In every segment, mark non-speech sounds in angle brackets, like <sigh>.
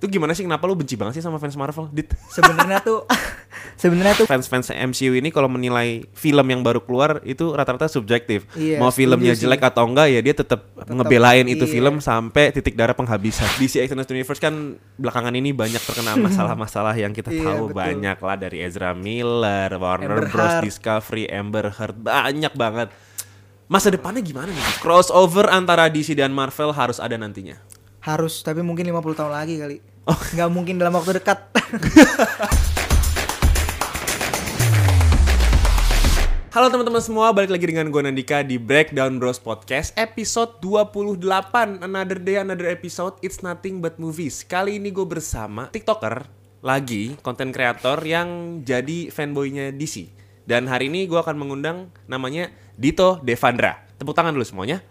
Itu gimana sih kenapa lu benci banget sih sama fans Marvel? Dit. Sebenarnya tuh <laughs> sebenarnya tuh Fans-fans MCU ini kalau menilai film yang baru keluar itu rata-rata subjektif. Iya, Mau filmnya sih. jelek atau enggak ya dia tetap ngebelain itu iya. film sampai titik darah penghabisan. DC Extended Universe kan belakangan ini banyak terkena <laughs> masalah-masalah yang kita Iya, tahu betul. banyak lah dari Ezra Miller, Warner Amber Bros, Heard. Discovery, Amber Heard, banyak banget. Masa depannya gimana nih? Crossover antara DC dan Marvel harus ada nantinya. harus tapi mungkin 50 tahun lagi kali. Oh. Nggak mungkin dalam waktu dekat. <laughs> Halo teman-teman semua, balik lagi dengan gue Nandika di Breakdown Bros Podcast episode 28 Another day, another episode, it's nothing but movies Kali ini gue bersama TikToker lagi, konten kreator yang jadi fanboynya DC Dan hari ini gue akan mengundang namanya Dito Devandra Tepuk tangan dulu semuanya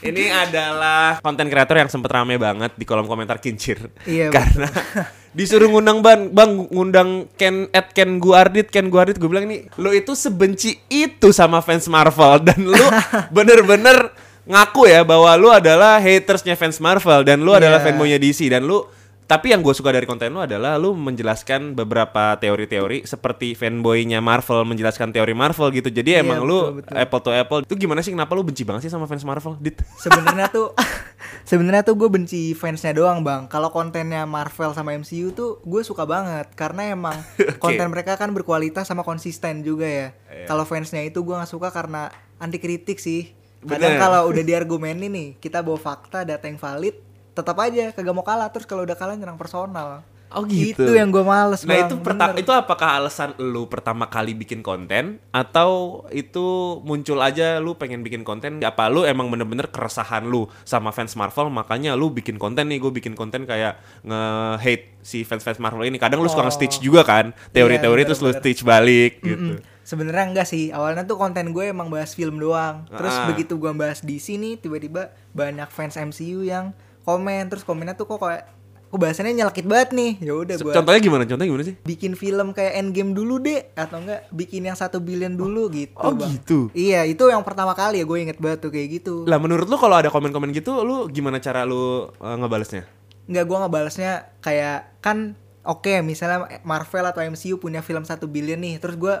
Ini adalah konten kreator yang sempet rame banget di kolom komentar kincir. Iya, Karena <laughs> disuruh ngundang ban, bang ngundang Ken at Ken Guardit, Ken Guardit gue bilang nih, lo itu sebenci itu sama fans Marvel <laughs> dan lu bener-bener ngaku ya bahwa lu adalah hatersnya fans Marvel dan lu adalah Iya. fanboynya DC dan lu tapi yang gue suka dari konten lu adalah lu menjelaskan beberapa teori-teori seperti fanboynya Marvel menjelaskan teori Marvel gitu. Jadi Iya, emang lu betul, betul. apple to apple. Itu gimana sih kenapa lu benci banget sih sama fans Marvel? Dit. sebenarnya tuh <laughs> sebenarnya tuh gue benci fansnya doang bang kalau kontennya Marvel sama MCU tuh gue suka banget karena emang <laughs> konten mereka kan berkualitas sama konsisten juga ya Iya. kalau fansnya itu gue nggak suka karena anti kritik sih kadang kalau udah diargumenin nih kita bawa fakta data yang valid tetap aja kagak mau kalah terus kalau udah kalah nyerang personal Oh gitu. itu yang gue males Nah bang itu perta- bener. itu apakah alasan lu pertama kali bikin konten atau itu muncul aja lu pengen bikin konten apa lu emang bener-bener keresahan lu sama fans Marvel makanya lu bikin konten nih gue bikin konten kayak nge-hate si fans-fans Marvel ini kadang lu suka Oh. nge-stitch juga kan teori-teori Iya, terus lu stitch balik gitu. Mm-mm. Sebenarnya enggak sih. Awalnya tuh konten gue emang bahas film doang. Terus Ah. begitu gue bahas DC nih, tiba-tiba banyak fans MCU yang komen. Terus komennya tuh kok kayak kok bahasannya nyelekit banget nih. Ya udah gue Contohnya gimana? Contohnya gimana sih? bikin film kayak Endgame dulu deh atau enggak bikin yang satu billion dulu gitu. oh Bang. gitu. Iya, itu yang pertama kali ya gue inget banget tuh kayak gitu. Lah menurut lu kalau ada komen-komen gitu lu gimana cara lu uh, ngebalesnya? Enggak gue ngebalesnya kayak kan oke misalnya Marvel atau MCU punya film satu billion nih terus gue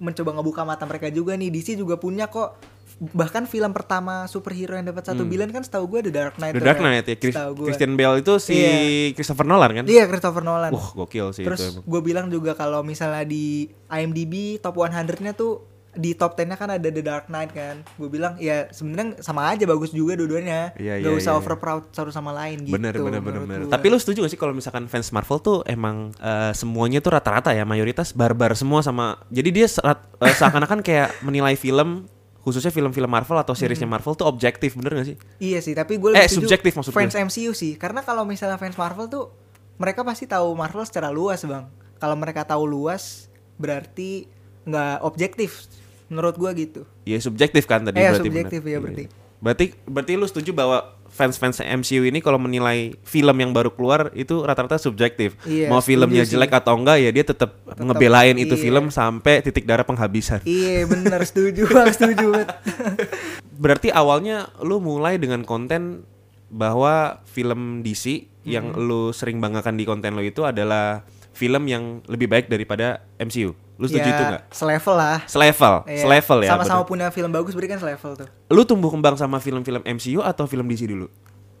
mencoba ngebuka mata mereka juga nih DC juga punya kok bahkan film pertama superhero yang dapat satu billion kan setahu gue The Dark Knight Hmm. The Dark Knight ya, Chris-. Christian Bale itu si Iya. Christopher Nolan kan? iya Christopher Nolan Wah gokil sih terus gue bilang juga kalau misalnya di IMDb top 100-nya tuh di top 10-nya kan ada The Dark Knight kan gue bilang ya sebenarnya sama aja bagus juga dua-duanya Iya, Gak iya, usah iya. over proud satu sama lain gitu bener bener bener bener. Tapi lu setuju gak sih kalau misalkan fans Marvel tuh emang eh, semuanya tuh rata-rata ya mayoritas barbar semua sama. Jadi dia serat- eh, seakan-akan kayak menilai film khususnya film-film Marvel atau seriesnya Marvel tuh objektif bener gak sih? Iya sih, tapi gue Eh, lebih setuju subjektif maksud fans gue. MCU sih, karena kalau misalnya fans Marvel tuh mereka pasti tahu Marvel secara luas bang. Kalau mereka tahu luas, berarti nggak objektif, menurut gue gitu. Iya subjektif kan tadi Eh, berarti. subjektif, bener. ya, berarti. Berarti berarti lu setuju bahwa fans-fans MCU ini kalau menilai film yang baru keluar itu rata-rata subjektif. Iya, Mau filmnya sih. jelek atau enggak ya dia tetap ngebelain itu iya. film sampai titik darah penghabisan. Iya bener setuju bang, setuju. <laughs> Berarti awalnya lu mulai dengan konten bahwa film DC yang lu sering banggakan di konten lu itu adalah film yang lebih baik daripada MCU. Lu setuju ya, itu nggak? Selevel lah. Selevel, Iya, selevel ya. Sama-sama punya film bagus, berarti kan selevel tuh. Lu tumbuh kembang sama film-film MCU atau film DC dulu?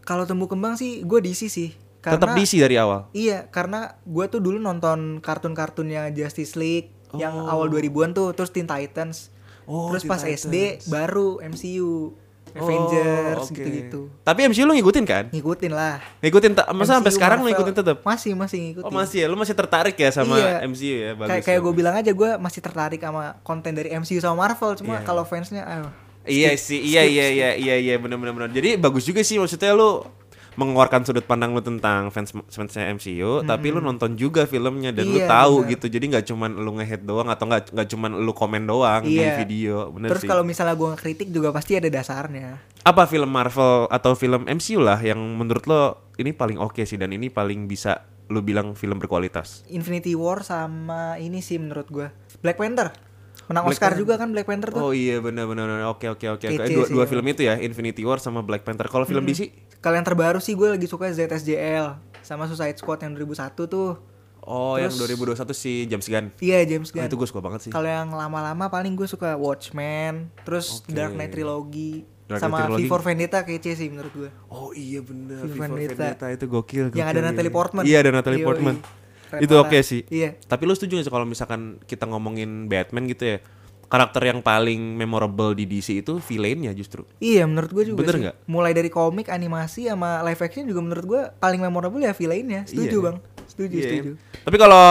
Kalau tumbuh kembang sih, gue DC sih. Tetap DC dari awal. Iya, karena gue tuh dulu nonton kartun-kartunnya Justice League yang Oh. awal 2000-an tuh, terus Teen Titans. Oh, terus Teen pas Titans. SD baru MCU, Avengers Oh, oke. gitu-gitu. Tapi MCU lu ngikutin kan? Ngikutin lah. Ngikutin masa sampai sekarang lu Marvel, ngikutin tetap? Masih, masih ngikutin. Oh masih ya, lu masih tertarik ya sama Iya. MCU ya? Bagus. Kayak kayak gue bilang aja gue masih tertarik sama konten dari MCU sama Marvel, cuma Iya. kalau fansnya ayo. Iya sih, iya iya iya iya iya benar benar benar. Jadi bagus juga sih maksudnya lu mengeluarkan sudut pandang lu tentang fans fansnya MCU, tapi lu nonton juga filmnya dan lu Iya, tahu benar. gitu. Jadi nggak cuman lu nge-hate doang atau nggak nggak cuman lu komen doang di Iya. video, bener Terus kalau misalnya gue ngekritik juga pasti ada dasarnya. Apa film Marvel atau film MCU lah yang menurut lo ini paling oke sih dan ini paling bisa lu bilang film berkualitas? Infinity War sama ini sih menurut gue Black Panther. Menang Black Oscar Panther. juga kan Black Panther tuh. Oh iya benar benar. Oke oke oke. Dua, dua film itu ya, Infinity War sama Black Panther. Kalau film DC? Kalau yang terbaru sih gue lagi suka ZSJL sama Suicide Squad yang 2001 tuh. Oh, yang Terus- 2021 si James Gunn. Iya James Oh, Gunn. itu gue suka banget sih. Kalau yang lama-lama paling gue suka Watchmen, terus Oke. Dark Knight Trilogy, Dark sama Trilogy. V for Vendetta kece sih menurut gue. Oh iya benar. V for Vendetta. Vendetta itu gokil. Yang gokil, ada Natalie. Portman. Iya ada Natalie. Portman. Keren Itu oke parah. sih. Iya. Tapi lu setuju gak sih kalau misalkan kita ngomongin Batman gitu ya? Karakter yang paling memorable di DC itu villainnya justru. Iya menurut gue juga Bener sih. nggak? Mulai dari komik, animasi sama live action juga menurut gue paling memorable ya villainnya. Setuju Iya. bang. Setuju Iya. setuju. Tapi kalau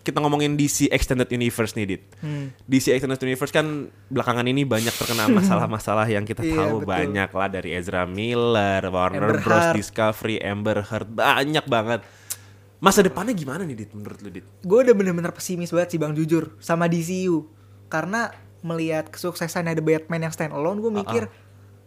kita ngomongin DC Extended Universe nih, Dit. Hmm. DC Extended Universe kan belakangan ini banyak terkena <laughs> masalah-masalah yang kita Iya, tahu betul. banyak lah dari Ezra Miller, Warner Amber Bros, Heard. Discovery, Amber Heard, banyak banget. Masa depannya gimana nih, Dit? Menurut lu, Dit? Gue udah bener-bener pesimis banget sih bang jujur sama DCU karena melihat kesuksesannya The Batman yang stand alone gue mikir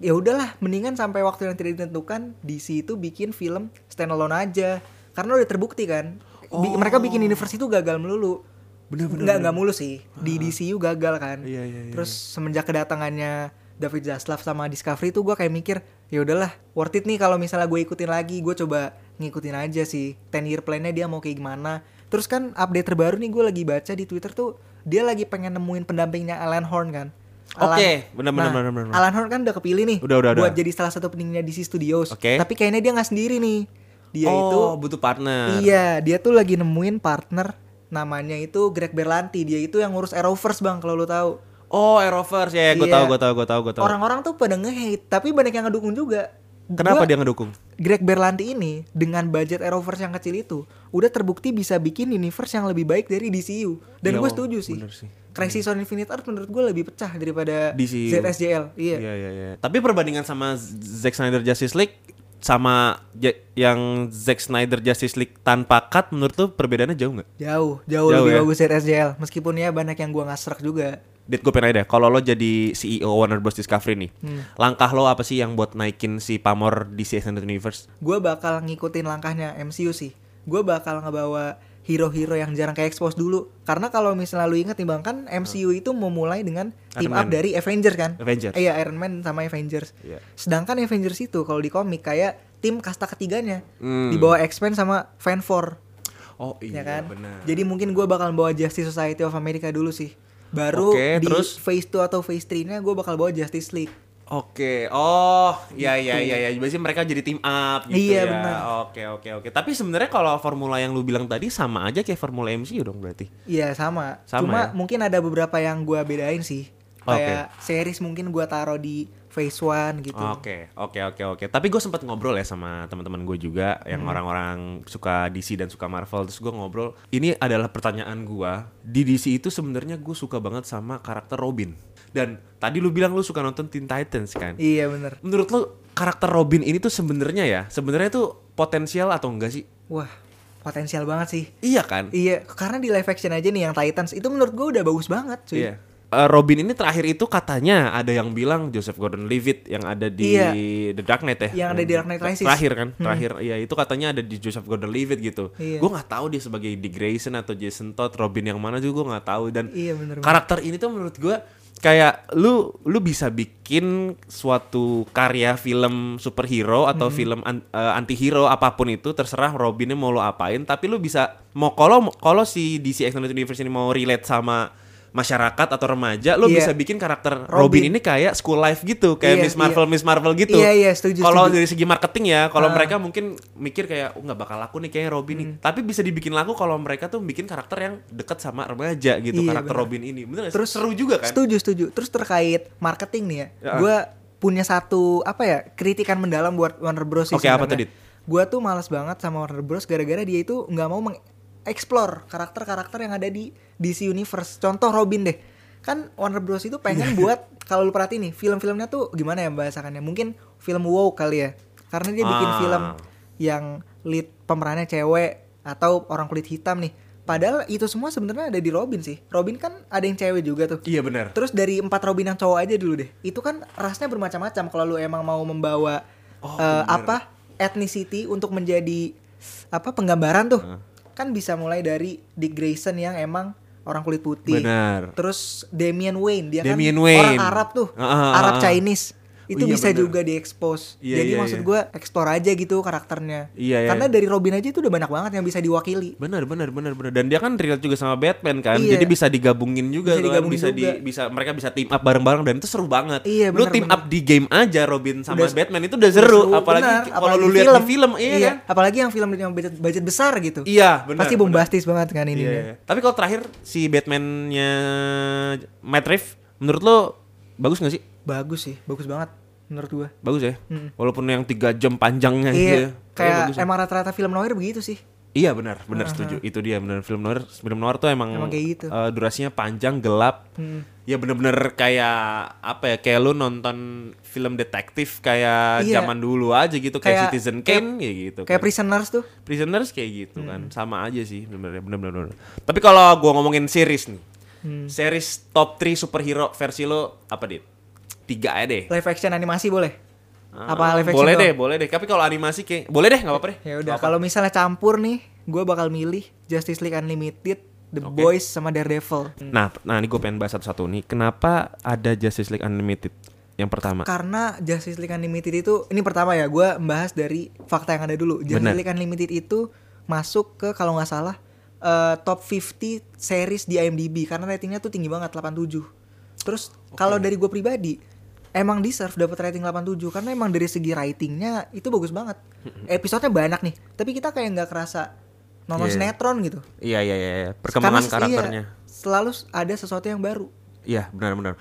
ya udahlah mendingan sampai waktu yang tidak ditentukan DC itu bikin film stand alone aja. Karena udah terbukti kan? Bi- mereka bikin universe itu gagal melulu. Bener, bener, nggak nggak mulus sih. Di DCU gagal kan? Iya, iya, iya, terus semenjak kedatangannya David Zaslav sama Discovery tuh gue kayak mikir ya udahlah worth it nih kalau misalnya gue ikutin lagi. Gue coba ngikutin aja sih 10 year plan-nya dia mau kayak gimana terus kan update terbaru nih gue lagi baca di Twitter tuh dia lagi pengen nemuin pendampingnya Alan Horn kan Oke, benar, benar, Nah, benar, benar. Alan Horn kan udah kepilih nih Udah, udah, buat udah. jadi salah satu peningnya DC Studios Oke. tapi kayaknya dia nggak sendiri nih dia itu oh, butuh partner. Iya, dia tuh lagi nemuin partner namanya itu Greg Berlanti. Dia itu yang ngurus Arrowverse, Bang, kalau lu tahu. Oh, Arrowverse ya, gue Iya. tahu, gue tahu, gue tahu, gue tahu. Orang-orang tuh pada nge-hate, tapi banyak yang ngedukung juga. Kenapa Gua- dia ngedukung? Greg Berlanti ini dengan budget Arrowverse yang kecil itu udah terbukti bisa bikin universe yang lebih baik dari DCU. Dan gue setuju sih. bener sih. Crisis on Infinite Earth menurut gue lebih pecah daripada DCU. ZSJL. Iya. Iya, iya, iya. Tapi perbandingan sama Zack Snyder Justice League sama yang Zack Snyder Justice League tanpa cut menurut lu perbedaannya jauh nggak? Jauh, jauh, Jauh lebih ya? bagus ZSJL. Meskipun ya banyak yang gua nggak serak juga. Dit, gue pengen nanya deh, kalau lo jadi CEO Warner Bros. Discovery nih, Hmm. langkah lo apa sih yang buat naikin si pamor DC Extended Universe? gue bakal ngikutin langkahnya MCU sih. Gue bakal ngebawa hero-hero yang jarang kayak expose dulu. Karena kalau misalnya lu inget nih bang kan MCU itu memulai dengan team Iron up Man. dari Avengers kan. Avengers. Eh, Iya Iron Man sama Avengers. Iya. Sedangkan Avengers itu kalau di komik kayak tim kasta ketiganya Hmm. di bawah X-Men sama Fan Four Oh ya iya kan. benar. Jadi mungkin gue bakal bawa Justice Society of America dulu sih. Baru Oke, di terus? phase 2 atau phase 3-nya gue bakal bawa Justice League. Oke, oh, iya iya iya iya. Biasanya mereka jadi team up gitu Iya, ya. benar. Oke oke oke. Tapi sebenarnya kalau formula yang lu bilang tadi sama aja kayak formula MCU dong berarti. Iya sama. Sama Cuma ya? mungkin ada beberapa yang gua bedain sih. Kayak series mungkin gua taruh di phase one gitu. Oke, oke, oke, oke. Tapi gue sempat ngobrol ya sama teman-teman gue juga yang Hmm. orang-orang suka DC dan suka Marvel. Terus gue ngobrol, ini adalah pertanyaan gue. Di DC itu sebenarnya gue suka banget sama karakter Robin. Dan tadi lu bilang lu suka nonton Teen Titans kan? Iya bener. Menurut lu karakter Robin ini tuh sebenarnya ya, sebenarnya tuh potensial atau enggak sih? Wah potensial banget sih. Iya kan? Iya karena di live action aja nih yang Titans itu menurut gua udah bagus banget cuy. Iya. Eh, Robin ini terakhir itu katanya ada yang bilang Joseph Gordon-Levitt yang ada di Iya. The Dark Knight ya. Yang ada di Dark Knight Rises. Terakhir kan, terakhir iya itu katanya ada di Joseph Gordon-Levitt gitu. Iya. Gue nggak tahu dia sebagai Dick Grayson atau Jason Todd, Robin yang mana juga gue nggak tahu dan Iya, bener banget. karakter ini tuh menurut gue kayak lu lu bisa bikin suatu karya film superhero atau Hmm. film an, eh, antihero apa pun itu terserah Robinnya mau lo apain tapi lu bisa mau kalau kalau si DC Extended Universe ini mau relate sama masyarakat atau remaja lo Iya. bisa bikin karakter Robin. Robin. ini kayak school life gitu kayak Iya, Miss Marvel iya. Miss Marvel gitu Iya, iya, setuju, kalau dari segi marketing ya kalau Ah. mereka mungkin mikir kayak oh nggak bakal laku nih kayak Robin nih Hmm. tapi bisa dibikin laku kalau mereka tuh bikin karakter yang deket sama remaja gitu Iya, karakter benar. Robin ini bener gak? Terus seru juga kan Setuju setuju. Terus terkait marketing nih ya, Ya. gua punya satu apa ya kritikan mendalam buat Warner Bros. Oke, apa sebenarnya. tuh, Dit? Gua tuh malas banget sama Warner Bros. gara-gara dia itu nggak mau mengeksplor karakter-karakter yang ada di DC Universe. Contoh Robin deh. Kan Warner Bros. itu pengen buat kalau lu perhatiin nih film-filmnya tuh gimana ya bahasakannya? Mungkin film wow kali ya. Karena dia bikin Ah. film yang lead pemerannya cewek atau orang kulit hitam nih. Padahal itu semua sebenarnya ada di Robin sih. Robin kan ada yang cewek juga tuh. iya benar Terus dari empat Robin yang cowok aja dulu deh. Itu kan rasnya bermacam-macam kalau lu emang mau membawa Oh, bener. apa ethnicity untuk menjadi apa penggambaran tuh. Kan bisa mulai dari Dick Grayson yang emang orang kulit putih. Benar. Terus Damian Wayne dia Damian kan Wayne. orang Arab tuh, Ah, ah, Arab ah. Chinese. Itu Oh, iya, bisa bener. juga diekspos. Iya, Jadi iya, maksud iya. gua explore aja gitu karakternya. Iya, iya. Karena dari Robin aja itu udah banyak banget yang bisa diwakili. Benar, benar, benar, benar. Dan dia kan relate juga sama Batman kan. Iya. Jadi bisa digabungin juga Bisa kan. digabungin bisa di juga. bisa mereka bisa team up bareng-bareng dan itu seru banget. Iya, Lu benar, team benar. up di game aja Robin sama Udah- Batman itu udah seru, Seru, apalagi kalau lu lihat di film, iya, kan? Apalagi yang film dengan budget, budget besar gitu. Iya, benar. Pasti bombastis banget kan ini. Iya, iya. Tapi kalau terakhir si Batman-nya Matt Reeves menurut lo bagus gak sih? Bagus sih, bagus banget menurut gua. Bagus ya. Hmm. Walaupun yang tiga jam panjangnya gitu ya. Iya, kayak bagus ya. emang rata-rata film noir begitu sih. Iya benar, benar setuju. Itu dia benar film noir. Film noir tuh emang, Emang kayak gitu. eh, durasinya panjang, gelap. Hmm. Ya bener-bener kayak apa ya? Kayak lu nonton film detektif kayak Iya. zaman dulu aja gitu, kayak, Kayak- Citizen Kane kayak gitu. Kayak kan. Prisoners tuh. Prisoners kayak gitu Hmm. kan, sama aja sih bener bener bener. Tapi kalau gua ngomongin series nih, Hmm. series top 3 superhero versi lo apa dit? Tiga aja deh. Live action animasi boleh? Ah, Apa live action Boleh deh, boleh deh. Tapi kalau animasi kayak boleh deh, nggak apa-apa deh. Ya udah, kalau misalnya campur nih, gua bakal milih Justice League Unlimited, The Oke. Boys sama Daredevil. Nah, nah ini gue pengen bahas satu-satu nih. Kenapa ada Justice League Unlimited? Yang pertama. Karena Justice League Unlimited itu ini pertama ya, gua membahas dari fakta yang ada dulu. Justice Benar. League Unlimited itu masuk ke kalau nggak salah eh, top 50 series di IMDb karena ratingnya tuh tinggi banget 87. Terus kalau dari gue pribadi emang deserve dapat rating 87 karena emang dari segi ratingnya itu bagus banget. Episodenya banyak nih, tapi kita kayak nggak kerasa nonton Iya. sinetron gitu. Iya, iya, iya. iya. Perkembangan Karena, karakternya. iya, selalu ada sesuatu yang baru. Iya, benar-benar.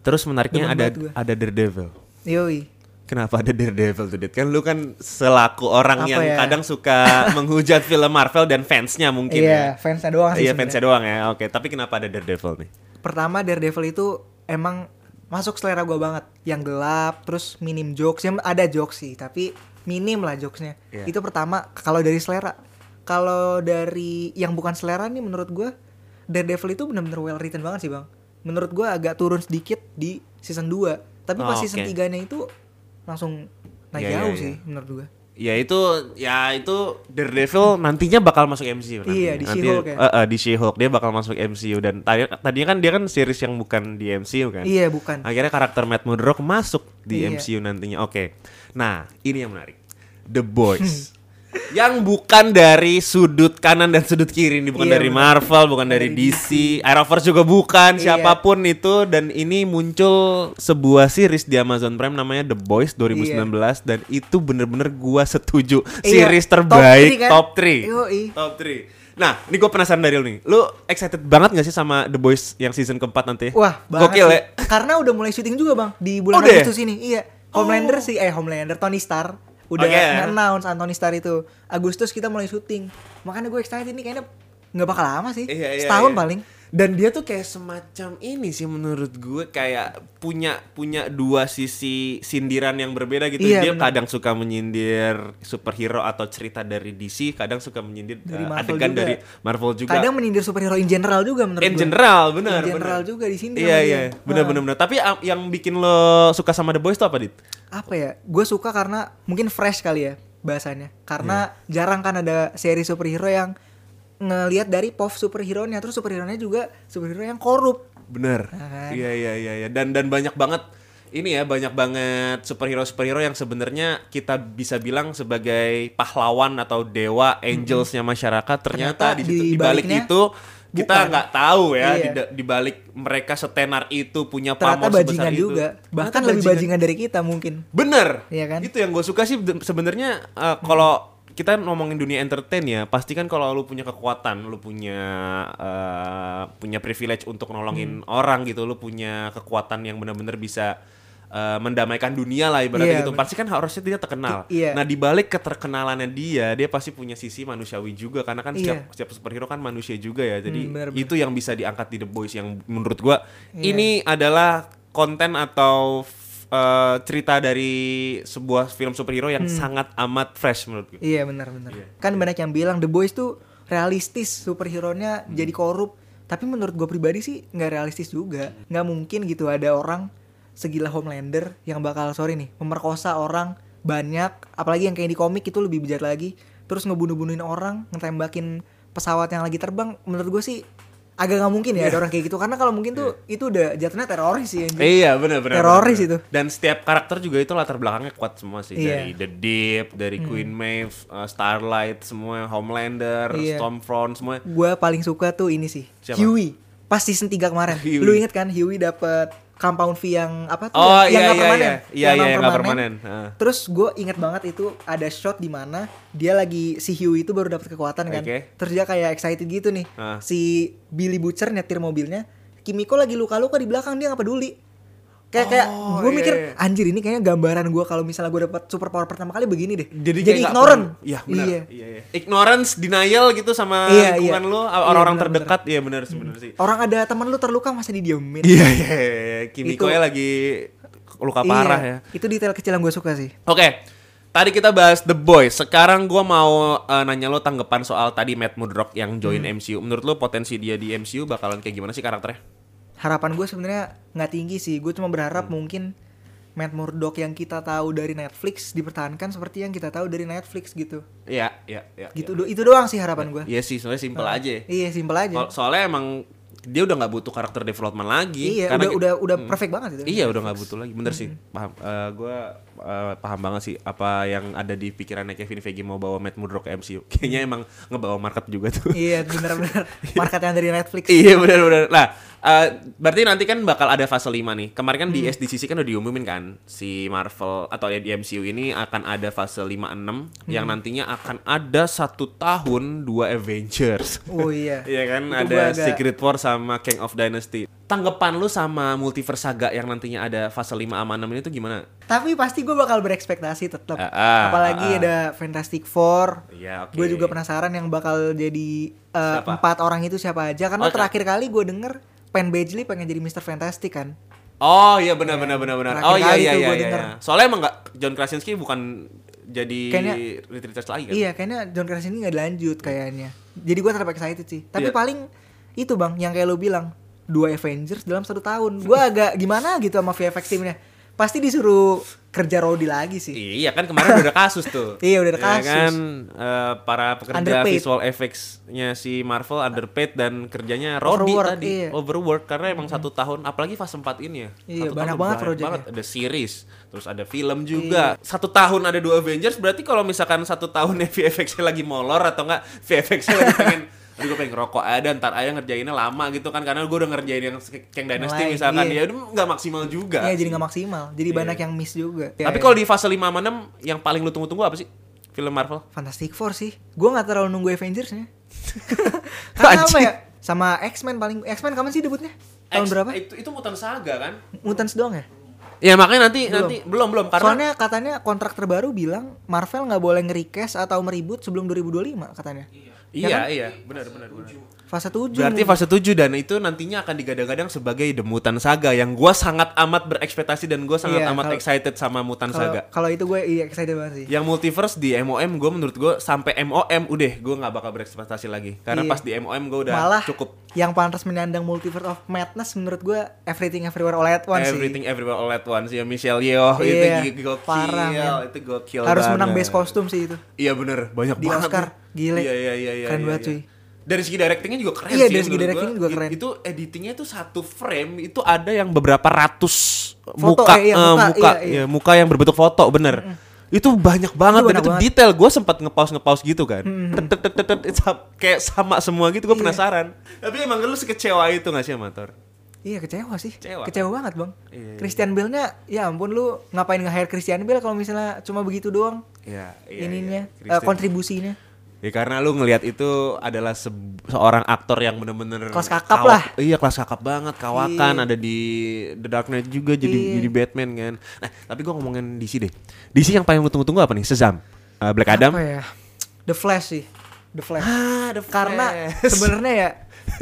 Terus menariknya Demen ada gua. ada Daredevil. Yoi. Kenapa ada Daredevil tuh, Dit? Kan lu kan selaku orang Apa yang ya? kadang suka <laughs> menghujat film Marvel dan fansnya mungkin Iya, ya. fansnya doang sih Iya, fansnya doang ya. Oke, tapi kenapa ada Daredevil nih? pertama Daredevil itu emang masuk selera gua banget. Yang gelap terus minim jokes. Yang ada jokes sih tapi minim lah jokesnya. Iya. itu pertama kalau dari selera. Kalau dari yang bukan selera nih menurut gua Daredevil itu benar-benar well written banget sih bang. Menurut gua agak turun sedikit di season 2 tapi pas Oh, season oke. 3 nya itu langsung naik Iya, iya, jauh iya. sih menurut gua Ya itu ya itu Daredevil nantinya bakal masuk MCU nanti. Iya, di Nanti- She-Hulk ya. eh, eh, di She-Hulk dia bakal masuk MCU dan tadi tadinya kan dia kan series yang bukan di MCU kan. iya bukan Akhirnya karakter Matt Murdock masuk di Iya. MCU nantinya. Oke. Nah, ini yang menarik. The Boys. <laughs> yang bukan dari sudut kanan dan sudut kiri ini bukan Iya, dari. Marvel, bukan dari, Dari DC, Arrowverse juga bukan, Iya. siapa pun itu dan ini muncul sebuah series di Amazon Prime namanya The Boys 2019 dan itu bener-bener gua setuju Iya, series top terbaik kan? top 3. Yoi. Top 3. Nah, ini gue penasaran dari lu nih. Lu excited banget gak sih sama The Boys yang season keempat nanti? Wah, banget Gokil ya? Karena udah mulai syuting juga, Bang, di bulan Udah ya? Agustus ini. Iya. Homelander sih, eh Homelander Tony Stark udah Oke. announce Anthony Stark itu. Agustus kita mulai syuting. Makanya gue excited ini kayaknya nggak bakal lama sih. Iya, iya, Setahun iya. paling. Dan dia tuh kayak semacam ini sih menurut gue kayak punya punya dua sisi sindiran yang berbeda gitu. Iya, dia bener. kadang suka menyindir superhero atau cerita dari DC, kadang suka menyindir Dari eh, Marvel adegan juga. dari Marvel juga. Kadang menyindir superhero in general juga menurut In gue. general, benar, In general benar. juga di sini Iya, iya, benar, benar, benar. Tapi yang bikin lo suka sama The Boys tuh apa, Dit? apa ya gue suka karena mungkin fresh kali ya bahasanya karena Iya. jarang kan ada seri superhero yang ngelihat dari pop superhero nya terus superhero nya juga superhero yang korup Bener. Nah, kan? Iya iya iya iya. Dan dan banyak banget ini ya banyak banget superhero superhero yang sebenarnya kita bisa bilang sebagai pahlawan atau dewa angelsnya masyarakat ternyata, Ternyata di, situ- di balik itu kita nggak tahu ya Iya. di, di balik mereka setenar itu punya ternyata pamor sebesar itu. juga bahkan Ternyata lebih bajingan dari kita mungkin Bener. Iya kan? Itu yang gue suka sih sebenarnya uh, kalau kita ngomongin dunia entertain ya, pasti kan kalau lu punya kekuatan, lu punya uh, punya privilege untuk nolongin Hmm. orang gitu, lu punya kekuatan yang benar-benar bisa uh, mendamaikan dunia lah ibaratnya Iya, gitu. bener. Pasti kan harusnya dia terkenal. I- iya. Nah, di balik keterkenalannya dia, dia pasti punya sisi manusiawi juga karena kan setiap Iya. setiap superhero kan manusia juga ya. Jadi Hmm, bener-bener. itu yang bisa diangkat di The Boys yang menurut gua Iya. ini adalah konten atau uh, cerita dari sebuah film superhero yang sangat amat fresh menurut gue. iya benar-benar Iya, kan banyak yang bilang The Boys tuh realistis superhero nya Hmm. jadi korup. Tapi menurut gue pribadi sih nggak realistis juga. Nggak mungkin gitu ada orang segila Homelander yang bakal sorry nih memerkosa orang banyak. Apalagi yang kayak di komik itu lebih bejat lagi. Terus ngebunuh-bunuhin orang ngetembakin pesawat yang lagi terbang. Menurut gue sih agak nggak mungkin ya ada orang kayak gitu karena kalau mungkin tuh itu udah jatuhnya teroris sih anjing. Iya benar benar. Teroris benar, itu. Dan setiap karakter juga itu latar belakangnya kuat semua sih Iya. Hmm. dari The Deep, dari Queen Maeve, uh, Starlight, semua Homelander, Iya. Stormfront semua. Gue paling suka tuh ini sih Siapa? Huey pas season 3 kemarin. <laughs> Huey. Lu inget kan Huey dapet compound fee yang apa tuh? Oh, yang iya, nggak iya, permanen. iya. Iya, iya, yang nggak permanen. Heeh. Terus gue inget banget itu ada shot di mana dia lagi si Huey itu baru dapat kekuatan kan. Oke. Terus dia kayak excited gitu nih. Ah. Si Billy Butcher nyetir mobilnya, Kimiko lagi luka-luka di belakang dia nggak peduli. Kayak kayak Oh, gue iya, mikir iya. anjir ini kayaknya gambaran gue kalau misalnya gue dapat super power pertama kali begini deh. Jadi, kayak nggak ignorant. Iya benar. Iya. Iya. iya. Ignorance, denial gitu sama Iya, lingkungan iya. lu, Iya, orang-orang benar, terdekat. Iya benar sebenarnya sih. Orang ada teman lu terluka masa didiemin. Iya iya. iya. Kimiko Itu- ya lagi luka parah Iya, ya. Itu detail kecil yang gue suka sih. Oke, tadi kita bahas The Boys. Sekarang gua mau eh, nanya lo tanggapan soal tadi Matt Murdock yang join Hmm. MCU. Menurut lo potensi dia di MCU bakalan kayak gimana sih karakternya? Harapan gue sebenarnya nggak tinggi sih. Gue cuma Hmm. berharap mungkin Matt Murdock yang kita tahu dari Netflix dipertahankan seperti yang kita tahu dari Netflix gitu. Iya, iya, iya. Gitu do- itu doang sih harapan gue. Iya sih, soalnya simpel aja. ya. Iya, simpel aja. So- soalnya emang dia udah nggak butuh karakter development lagi. Iya, karena udah udah udah perfect banget itu. Iya udah nggak butuh lagi, bener sih. Paham. Eh, gua eh, paham banget sih apa yang ada di pikirannya Kevin Feige mau bawa Matt Murdock ke MCU. <laughs> Kayaknya emang ngebawa market juga tuh. Iya, bener-bener <laughs> market yang dari Netflix. iya benar benar. Nah, eh, berarti nanti kan bakal ada fase 5 nih. Kemarin kan Hmm. di SDCC kan udah diumumin kan si Marvel atau ya di MCU ini akan ada fase 5 6 yang Hmm. nantinya akan ada satu tahun dua Avengers. Oh iya. <laughs> Iya kan Itu ada agak- Secret War sama King of Dynasty. Tanggapan lu sama Multiverse Saga yang nantinya ada fase 5 sama 6 ini tuh gimana? Tapi pasti gue bakal berekspektasi tetap. Ah, ah, Apalagi ah, ah. ada Fantastic Four. Iya, oke. Gue juga penasaran yang bakal jadi uh, Siapa? empat orang itu siapa aja. Karena Oh, terakhir kali gue denger Penn Badgley pengen jadi Mr. Fantastic kan. Oh iya benar benar benar benar. Oh iya iya iya. iya, iya. Soalnya emang nggak John Krasinski bukan jadi Kayaknya- lagi kan? Iya, kayaknya John Krasinski nggak dilanjut kayaknya. Jadi gue tetap excited sih. Tapi Iya. paling itu bang, yang kayak lo bilang dua Avengers dalam satu tahun. Gue agak gimana gitu sama VFX timnya. Pasti disuruh kerja Rodi lagi sih. Iya kan kemarin udah ada kasus tuh. <laughs> Iya, udah ada Ya kasus. kan eh, para pekerja Underpaid. visual effects-nya si Marvel underpaid dan kerjanya Rodi Overwork, tadi iya. overwork karena emang satu tahun apalagi fase 4 ini ya. Iya, Satu banyak banget projectnya. banget ada series, terus ada film juga. Satu tahun ada dua Avengers berarti kalau misalkan satu tahun <laughs> VFX-nya lagi molor atau enggak VFX-nya lagi pengen Aduh gue pengen ngerokok ada ntar aja ngerjainnya lama gitu kan Karena gue udah ngerjain yang Kang Dynasty Mulai, misalkan iya. Ya udah nggak maksimal juga Iya, jadi nggak maksimal. Jadi Iya. banyak yang miss juga. Tapi Ya, kalau di fase 5 sama 6 Yang paling lu tunggu-tunggu apa sih? Film Marvel? Fantastic Four sih. Gue nggak terlalu nunggu Avengersnya. <laughs> Karena apa ya? Sama X-Men paling X-Men kapan sih debutnya? Tahun X- berapa? Itu, itu Mutant Saga kan? Mutants doang ya? Ya makanya nanti Belum. nanti belum belum karena Soalnya katanya kontrak terbaru bilang Marvel nggak boleh nge-request atau meribut sebelum 2025 katanya. iya iya benar benar benar. Fase 7. Berarti fase 7 dan itu nantinya akan digadang-gadang sebagai The Mutant Saga yang gua sangat amat berekspektasi dan gua sangat Iya, amat kalau- excited sama Mutant kalau Saga. kalau itu gue iya excited banget sih. Yang multiverse di MOM gue menurut gue sampai MOM udah gue nggak bakal berekspektasi lagi karena Iya. pas di MOM gue udah Malah cukup yang pantas menyandang Multiverse of Madness menurut gue Everything Everywhere All at Once Everything sih. Everywhere All at Once ya Michelle Yeoh Iya, itu gokil parah, itu gokil Harus menang banget. best kostum sih itu. Iya bener banyak Di banget Oscar. Gile. Iya iya iya iya. Keren iya, banget, iya. cuy. Dari segi directingnya juga keren Iya, sih. dari segi menurut directing gua. juga keren. Itu editingnya itu satu frame itu ada yang beberapa ratus Foto, muka, eh, iya, eh, muka, muka, iya, iya. ya, muka yang berbentuk foto bener. Itu banyak banget Itu dan itu banget. detail. Gue sempat ngepaus ngepaus gitu kan. Kayak sama semua gitu. Gue Iya. penasaran. Tapi emang lu sekecewa itu gak sih amator? Iya kecewa sih. Kecewa. Kecewa, banget bang. Iya, iya. Christian Bale-nya, ya ampun lu ngapain nge-hire Christian Bale kalau misalnya cuma begitu doang Iya, ininya, eh, kontribusinya. Ya karena lu ngelihat itu adalah se- seorang aktor yang bener-bener Kelas kakap lah. Iya kelas kakap banget, kawakan Iya. ada di The Dark Knight juga jadi Iya. jadi Batman kan. Nah tapi gua ngomongin DC deh. DC yang paling lu tunggu-tunggu apa nih? Shazam, Uh, Black Adam. Apa ya? The Flash sih. The Flash. Ah, The Karena Flash. sebenarnya ya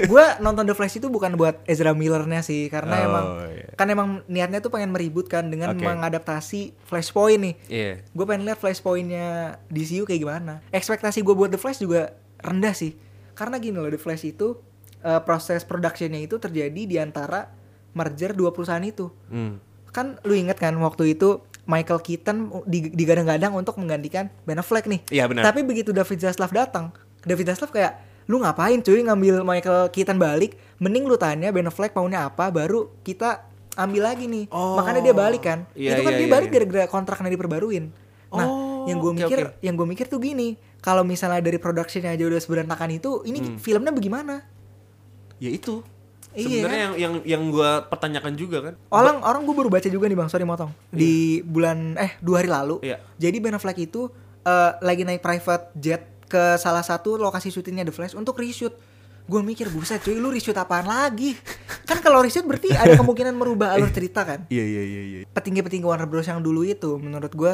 gue nonton The Flash itu bukan buat Ezra Millernya sih karena Oh, emang iya. kan emang niatnya tuh pengen meributkan dengan Oke. mengadaptasi Flashpoint nih Iya. gue pengen lihat Flashpointnya DCU kayak gimana ekspektasi gue buat The Flash juga rendah sih karena gini loh The Flash itu eh, proses productionnya itu terjadi di antara merger dua perusahaan itu Hmm. kan lu inget kan waktu itu Michael Keaton di- digadang-gadang untuk menggantikan Ben Affleck nih Iya, benar. tapi begitu David Zaslav datang David Zaslav kayak lu ngapain cuy ngambil Michael Keaton balik mending lu tanya Ben Affleck maunya apa baru kita ambil lagi nih Oh. makanya dia balik kan Iya, itu kan iya, dia iya, balik iya. gara-gara kontraknya diperbaruin nah Oh, yang gue mikir oke. yang gue mikir tuh gini kalau misalnya dari productionnya aja udah seberantakan itu ini Hmm. filmnya bagaimana Ya itu. Iya, Sebenarnya yang yang yang gua pertanyakan juga kan. orang orang gue baru baca juga nih bang sorry motong di bulan eh dua hari lalu Iya. jadi Ben Affleck itu eh, lagi naik private jet ke salah satu lokasi syutingnya The Flash untuk reshoot. Gue mikir buset cuy lu reshoot apaan lagi? <laughs> Kan kalau reshoot berarti ada kemungkinan merubah alur cerita kan? Iya iya iya iya. petinggi-petinggi Warner Bros yang dulu itu menurut gue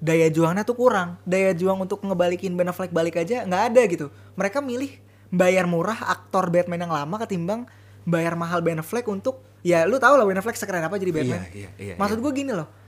daya juangnya tuh kurang. Daya juang untuk ngebalikin Ben Affleck balik aja nggak ada gitu. Mereka milih bayar murah aktor Batman yang lama ketimbang bayar mahal Ben Affleck untuk ya lu tau lah Ben Affleck sekeren apa jadi Batman. Iya, iya, iya, maksud gue gini loh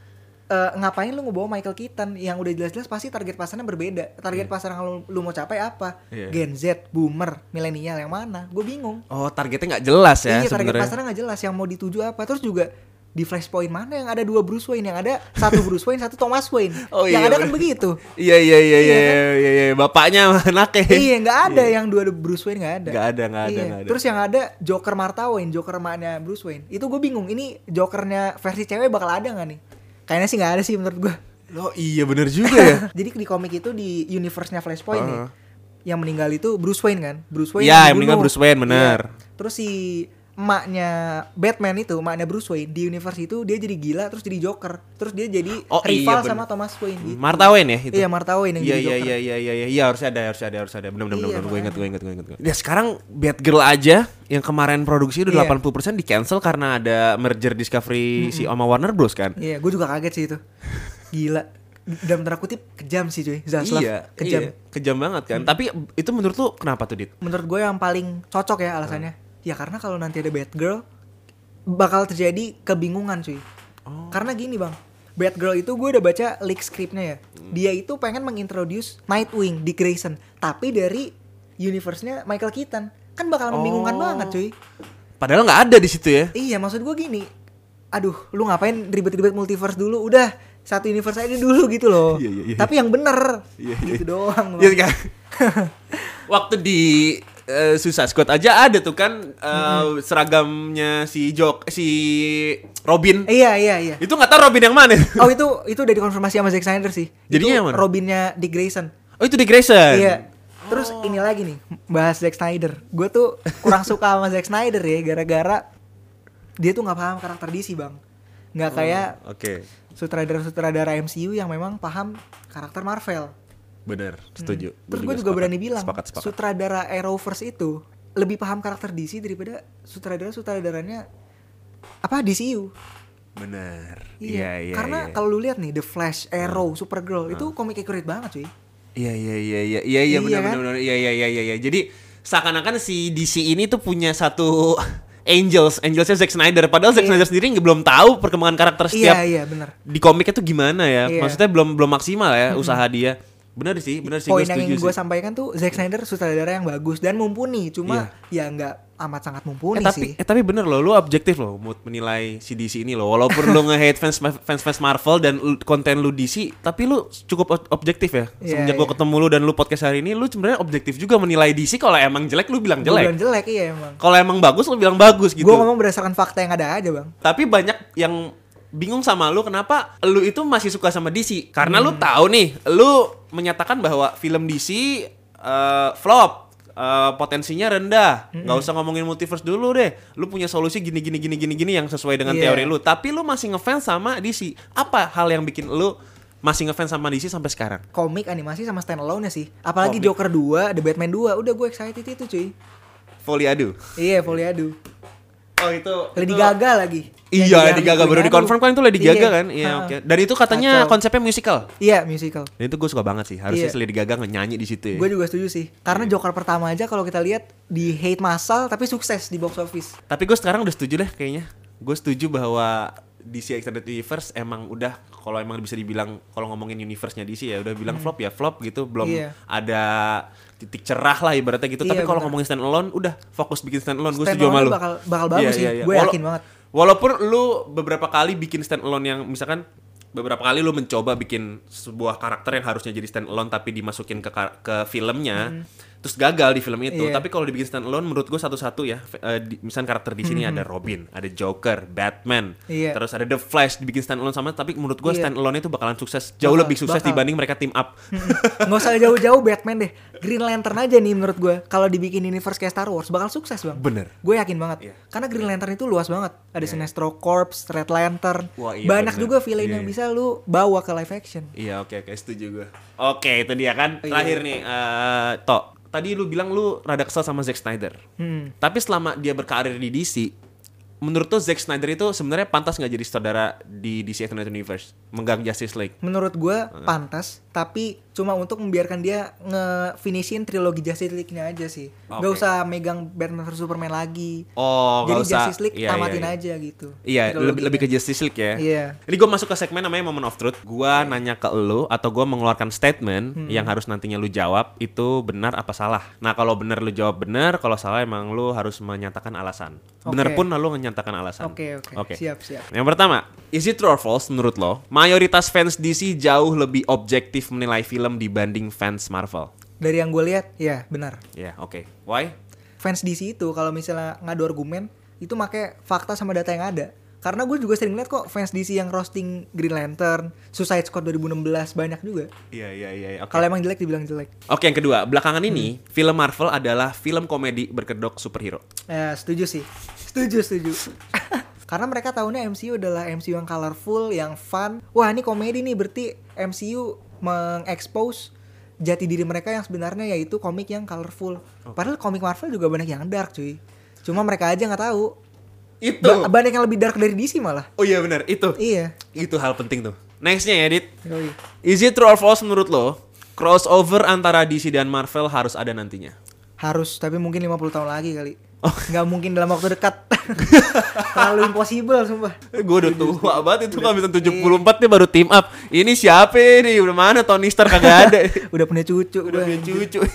eh, ngapain lu ngebawa Michael Keaton? Yang udah jelas-jelas pasti target pasarnya berbeda. Target pasar yang lu, lu mau capai apa? Iya. Gen Z boomer milenial yang mana? Gue bingung. Oh, targetnya nggak jelas ya iya target sebenarnya. pasarnya nggak jelas. Yang mau dituju apa? Terus juga di Flashpoint mana yang ada dua Bruce Wayne? Yang ada satu Bruce Wayne satu Thomas Wayne. <laughs> Oh, yang iya, ada kan bener. begitu. <laughs> Iya iya iya iya Iya iya iya bapaknya <laughs> anaknya. iya nggak ada yang dua Bruce Wayne nggak ada. Nggak ada, nggak ada, Iya. ada. terus yang ada Joker Martha Wayne Joker emaknya Bruce Wayne. Itu gue bingung ini Jokernya versi cewek bakal ada nggak nih kayaknya sih nggak ada sih menurut gue Oh iya bener juga ya. <laughs> jadi di komik itu di universe-nya Flashpoint nih Heeh. yang meninggal itu Bruce Wayne kan Bruce Wayne Iya, yang meninggal dibunuh. Bruce Wayne, benar. Iya. terus si emaknya Batman itu emaknya Bruce Wayne di universe itu dia jadi gila terus jadi Joker terus dia jadi Oh, iya, rival bener. sama Thomas Wayne gitu. Martha Wayne ya itu. Iya, Martha Wayne yang Iya jadi iya Joker. iya iya iya iya iya harusnya ada harusnya ada harusnya ada. Benar benar Iya, benar gue ingat gue ingat gue ingat. gue ingat. Ya sekarang Batgirl aja yang kemarin produksi udah Iya. 80% di cancel karena ada merger Discovery si sama Warner Bros kan. Iya, gue juga kaget sih itu. Gila. Dalam tanda kutip kejam sih cuy. Zaslav Iya, kejam. iya, kejam banget kan. Tapi itu menurut lu kenapa tuh, Dit? Menurut gue yang paling cocok ya alasannya. Ya karena kalau nanti ada Batgirl bakal terjadi kebingungan cuy. Oh. Karena gini bang, Batgirl itu gue udah baca leak scriptnya ya. Dia itu pengen mengintroduce Nightwing di Grayson, tapi dari universe-nya Michael Keaton. Kan bakal membingungkan Oh. banget cuy. Padahal nggak ada di situ ya. Iya, maksud gue gini. Aduh, lu ngapain ribet-ribet multiverse dulu? Udah satu universe aja dulu gitu loh. Iya, iya, iya. Tapi yang bener. Iya, iya. Gitu doang. Iya Bang. kan? <laughs> Waktu di eh, Suicide Squad aja ada tuh kan eh, seragamnya si Jok si Robin. Iya, iya, iya. Itu nggak tahu Robin yang mana. Oh <laughs> itu itu udah dikonfirmasi sama Zack Snyder sih. Jadinya itu yang mana? Robinnya Dick Grayson. Oh itu di Grayson. Iya. Terus ini lagi nih bahas Zack Snyder. Gue tuh kurang suka sama Zack Snyder ya gara-gara dia tuh nggak paham karakter DC bang. Nggak kayak Oke. sutradara-sutradara MCU yang memang paham karakter Marvel. Bener, setuju. Hmm. Terus gue juga sepakat. berani bilang Sepakat, sepakat. sutradara Arrowverse itu lebih paham karakter DC daripada sutradara-sutradaranya apa DCU. Bener. Iya, iya. Karena iya. kalau lu lihat nih The Flash, Arrow, Supergirl itu komik accurate banget cuy. Iya iya iya iya iya iya Iya benar kan? benar benar iya iya iya iya iya. Jadi seakan-akan si DC ini tuh punya satu <laughs> Angels, Angelsnya Zack Snyder. Padahal Zack Iya. Snyder sendiri nggak- belum tahu perkembangan karakter setiap Iya iya benar. di komiknya tuh gimana ya. Iya. Maksudnya belum belum maksimal ya usaha dia. Benar sih, benar sih gue Poin yang ingin gue sampaikan tuh Zack Snyder sutradara yang bagus dan mumpuni. Cuma ya nggak amat sangat mumpuni Eh tapi sih. eh tapi bener loh, lu objektif loh mood menilai si DC ini loh. Walaupun lu <laughs> nge-hate fans fans fans Marvel dan konten lu DC, tapi lu cukup ob- objektif ya. Iya, Semenjak gua iya. ketemu lu dan lu podcast hari ini, lu sebenarnya objektif juga menilai DC kalau emang jelek lu bilang Gua jelek. bilang jelek iya emang. Kalau emang bagus lu bilang bagus gitu. Gue ngomong berdasarkan fakta yang ada aja bang. Tapi banyak yang bingung sama lu kenapa lu itu masih suka sama DC? Karena lu tahu nih, lu menyatakan bahwa film DC eh, flop, eh, potensinya rendah. nggak usah ngomongin multiverse dulu deh. Lu punya solusi gini gini gini gini gini yang sesuai dengan Iya. teori lu. Tapi lu masih ngefans sama DC. Apa hal yang bikin lu masih ngefans sama DC sampai sekarang? Komik animasi sama standalone sih. Apalagi Komik. Joker 2, The Batman 2. Udah gue excited itu cuy. Foliadu. Iya, Foliadu. Oh itu. Lady itu- Gaga lagi. Iya, Lady jadi Gaga baru dikonfirm Adu. kan itu Lady Gaga Iya. kan? Iya, oke. Dan itu katanya Kacau. konsepnya musical. Iya, musical. Dan itu gue suka banget sih. Harusnya Iya. si Lady Gaga nyanyi di situ ya. Gue juga setuju sih. Karena Joker pertama aja kalau kita lihat di hate massal tapi sukses di box office. Tapi gue sekarang udah setuju deh kayaknya. Gue setuju bahwa DC Extended Universe emang udah kalau emang bisa dibilang kalau ngomongin universe-nya DC ya udah bilang flop ya flop gitu belum Hmm. Iya. ada titik cerah lah ibaratnya gitu. Tapi Iya, kalau benar. ngomongin stand alone udah fokus bikin stand alone gue setuju sama lu. bakal- bakal bagus sih. Gue Wala- yakin banget. Walaupun lu beberapa kali bikin stand alone yang misalkan beberapa kali lu mencoba bikin sebuah karakter yang harusnya jadi stand alone tapi dimasukin ke ke filmnya. Hmm. Terus gagal di film itu. Iya. Tapi kalau dibikin stand alone menurut gue satu-satu ya. di, misalnya karakter di sini ada Robin, ada Joker, Batman, Hmm. Iya. terus ada The Flash dibikin stand alone sama. Tapi menurut gue Iya. stand alone itu bakalan sukses, jauh Bakal, lebih sukses bakal. dibanding mereka team up. nggak usah jauh-jauh Batman deh Green Lantern aja nih menurut gue kalau dibikin universe kayak Star Wars bakal sukses bang Bener. gue yakin banget Iya. karena Green Lantern itu luas banget ada Sinestro Corps Red Lantern Wah, iya banyak bener. juga villain Iya, yang iya. bisa lu bawa ke live action Iya oke oke setuju gue. Oke itu dia kan. Iya. Terakhir nih, eh Tok. Tadi lu bilang lu rada kesel sama Zack Snyder. Hmm. Tapi selama dia berkarir di DC, menurut tuh Zack Snyder itu sebenarnya pantas nggak jadi saudara di DC Extended Universe, menggang Justice League. menurut gue pantas tapi cuma untuk membiarkan dia nge-finishin trilogi Justice League-nya aja sih nggak Oke. usah megang Batman vs Superman lagi Oh, jadi usah. Justice League Iya, iya, tamatin iya. aja gitu Iya, lebih, lebih ke Justice League ya. Iya. Ini gue masuk ke segmen namanya Moment of Truth. Gue nanya ke lu atau gue mengeluarkan statement Hmm. yang harus nantinya lu jawab itu benar apa salah. Nah kalau benar lu jawab benar, kalau salah emang lu harus menyatakan alasan. Benar Oke. pun lu menyatakan alasan. Oke, oke. Siap, siap. Yang pertama, is it true or false menurut lo? Mayoritas fans DC jauh lebih objektif menilai film dibanding fans Marvel. dari yang gue lihat ya benar Ya, oke. Why? fans DC itu kalau misalnya ngadu argumen itu make fakta sama data yang ada. Karena gue juga sering lihat kok fans DC yang roasting Green Lantern, Suicide Squad 2016 banyak juga. Iya, iya, iya. Oke. Kalau emang jelek dibilang jelek. Oke, yang kedua, belakangan ini film Marvel adalah film komedi berkedok superhero. Eh, setuju sih. Setuju, setuju. <laughs> Karena mereka tahunya MCU adalah MCU yang colorful, yang fun. Wah, ini komedi nih berarti MCU mengekspos jati diri mereka yang sebenarnya yaitu komik yang colorful. Padahal komik Marvel juga banyak yang dark, cuy. Cuma mereka aja nggak tahu. Itu. Ba- banyak yang lebih dark dari DC malah. Oh iya benar, itu. Iya. Itu hal penting tuh. Nextnya ya, Dit. Yoi. Is it true or false menurut lo? Crossover antara DC dan Marvel harus ada nantinya. Harus, tapi mungkin 50 tahun lagi kali. Oh. Nggak mungkin dalam waktu dekat. Terlalu impossible, sumpah. Gue udah tua banget itu kalau misalnya 74 nih baru team up. Ini siapa nih? Udah mana Tony Stark kagak <laughs> ada. Udah punya cucu. Udah punya cucu. <laughs>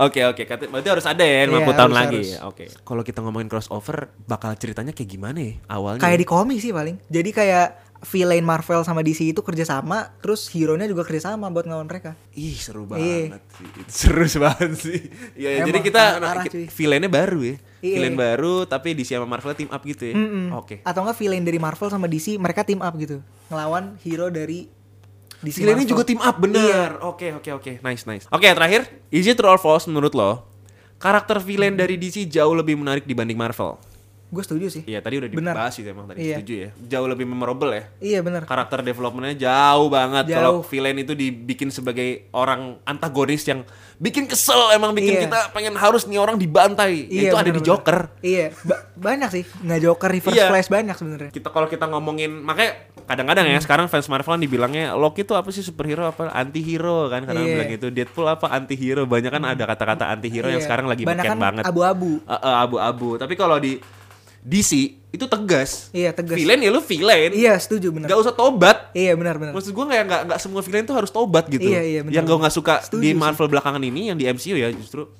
Oke oke, berarti harus ada ya 50 Iya, tahun harus, lagi. harus. Oke. Kalau kita ngomongin crossover, bakal ceritanya kayak gimana ya awalnya? Kayak di komik sih paling. Jadi kayak villain Marvel sama DC itu kerjasama, terus hero-nya juga kerjasama buat ngelawan mereka. Ih seru Iya. banget sih. <laughs> Seru banget sih. Ya, ya, Emang, jadi kita ki- cuy. villainnya baru ya. Iya. Villain baru tapi DC sama Marvel team up gitu ya. Mm-mm. Oke. Atau enggak villain dari Marvel sama DC mereka team up gitu. Ngelawan hero dari DC Villainnya Marvel. juga team up bener. Oke oke oke. Nice nice. Oke terakhir, is it true or false menurut lo? Karakter villain dari DC jauh lebih menarik dibanding Marvel. Gue setuju sih. Iya tadi udah Benar. dibahas sih emang tadi Iya. setuju ya. Jauh lebih memorable ya. Iya bener. Karakter developmentnya jauh banget. Jauh. Kalau villain itu dibikin sebagai orang antagonis yang bikin kesel emang bikin Iya. kita pengen harus nih orang dibantai. Ya, itu ada di. Joker. Iya, ba- banyak sih. Nggak Joker, Reverse Iya. Flash banyak sebenarnya. Kita kalau kita ngomongin makanya kadang-kadang Hmm. ya sekarang fans Marvel kan dibilangnya Loki itu apa sih superhero apa anti hero kan kadang Iya. bilang gitu Deadpool apa anti hero banyak kan ada kata-kata anti hero yang Iya. sekarang lagi Banyak kan banget abu-abu. Eh, eh, abu-abu tapi kalau di DC itu tegas Iya, tegas. villain ya lu villain Iya, setuju bener. nggak usah tobat Iya, benar benar. Maksud gue nggak nggak nggak semua villain tuh harus tobat gitu. Iya, iya, benar. Yang gue nggak suka Setuju di sih. Marvel belakangan ini yang di MCU ya justru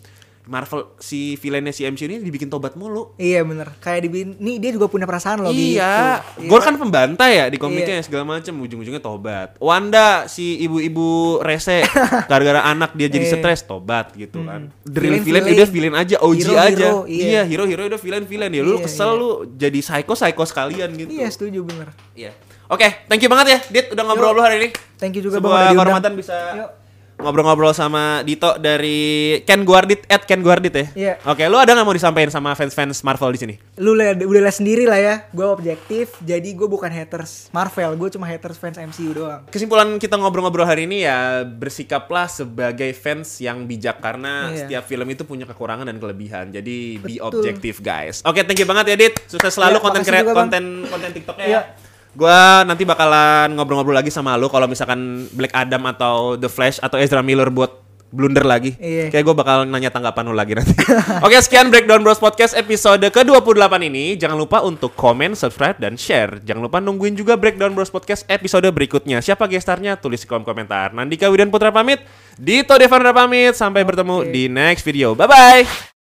Marvel si villainnya si MCU ini dibikin tobat mulu. Iya bener. Kayak dibikin, nih dia juga punya perasaan loh iya, gitu. Gore kan pembantai ya di Iya. komiknya segala macam ujung-ujungnya tobat. Wanda si ibu-ibu rese <laughs> gara-gara anak dia jadi Iya. stres tobat gitu kan. The Villain, real villain villain. udah villain aja, OG Hero, aja. hero, iya. iya. hero hero udah villain villain ya. Lu Iya, kesel iya. lu jadi psycho psycho sekalian gitu. Iya setuju bener. Iya. Oke, thank you banget ya, Dit udah ngobrol-ngobrol hari ini. Thank you juga Bang, Sebuah udah diundang. kehormatan bisa Yuk. Ngobrol-ngobrol sama Dito dari Ken Guardit at Ken Guardit ya. Iya. Oke, lu ada nggak mau disampaikan sama fans-fans Marvel di sini? Lu udah liat sendiri lah ya. Gue objektif. Jadi gue bukan haters Marvel. Gue cuma haters fans MCU doang. Kesimpulan kita ngobrol-ngobrol hari ini ya bersikaplah sebagai fans yang bijak karena Iya. setiap film itu punya kekurangan dan kelebihan. Jadi be Betul. objektif guys. Oke, thank you banget ya Dit. Sukses selalu Iya, konten konten konten TikToknya Iya. ya. Gua nanti bakalan ngobrol-ngobrol lagi sama lu kalau misalkan Black Adam atau The Flash atau Ezra Miller buat blunder lagi. Iya. Kayak gue bakal nanya tanggapan lu lagi nanti. <laughs> Oke, sekian Breakdown Bros Podcast episode ke-28 ini. Jangan lupa untuk komen, subscribe, dan share. Jangan lupa nungguin juga Breakdown Bros Podcast episode berikutnya. Siapa gestarnya? Tulis di kolom komentar. Nandika Widan Putra pamit. Dito Devandra pamit. Sampai bertemu Oke. di next video. Bye-bye.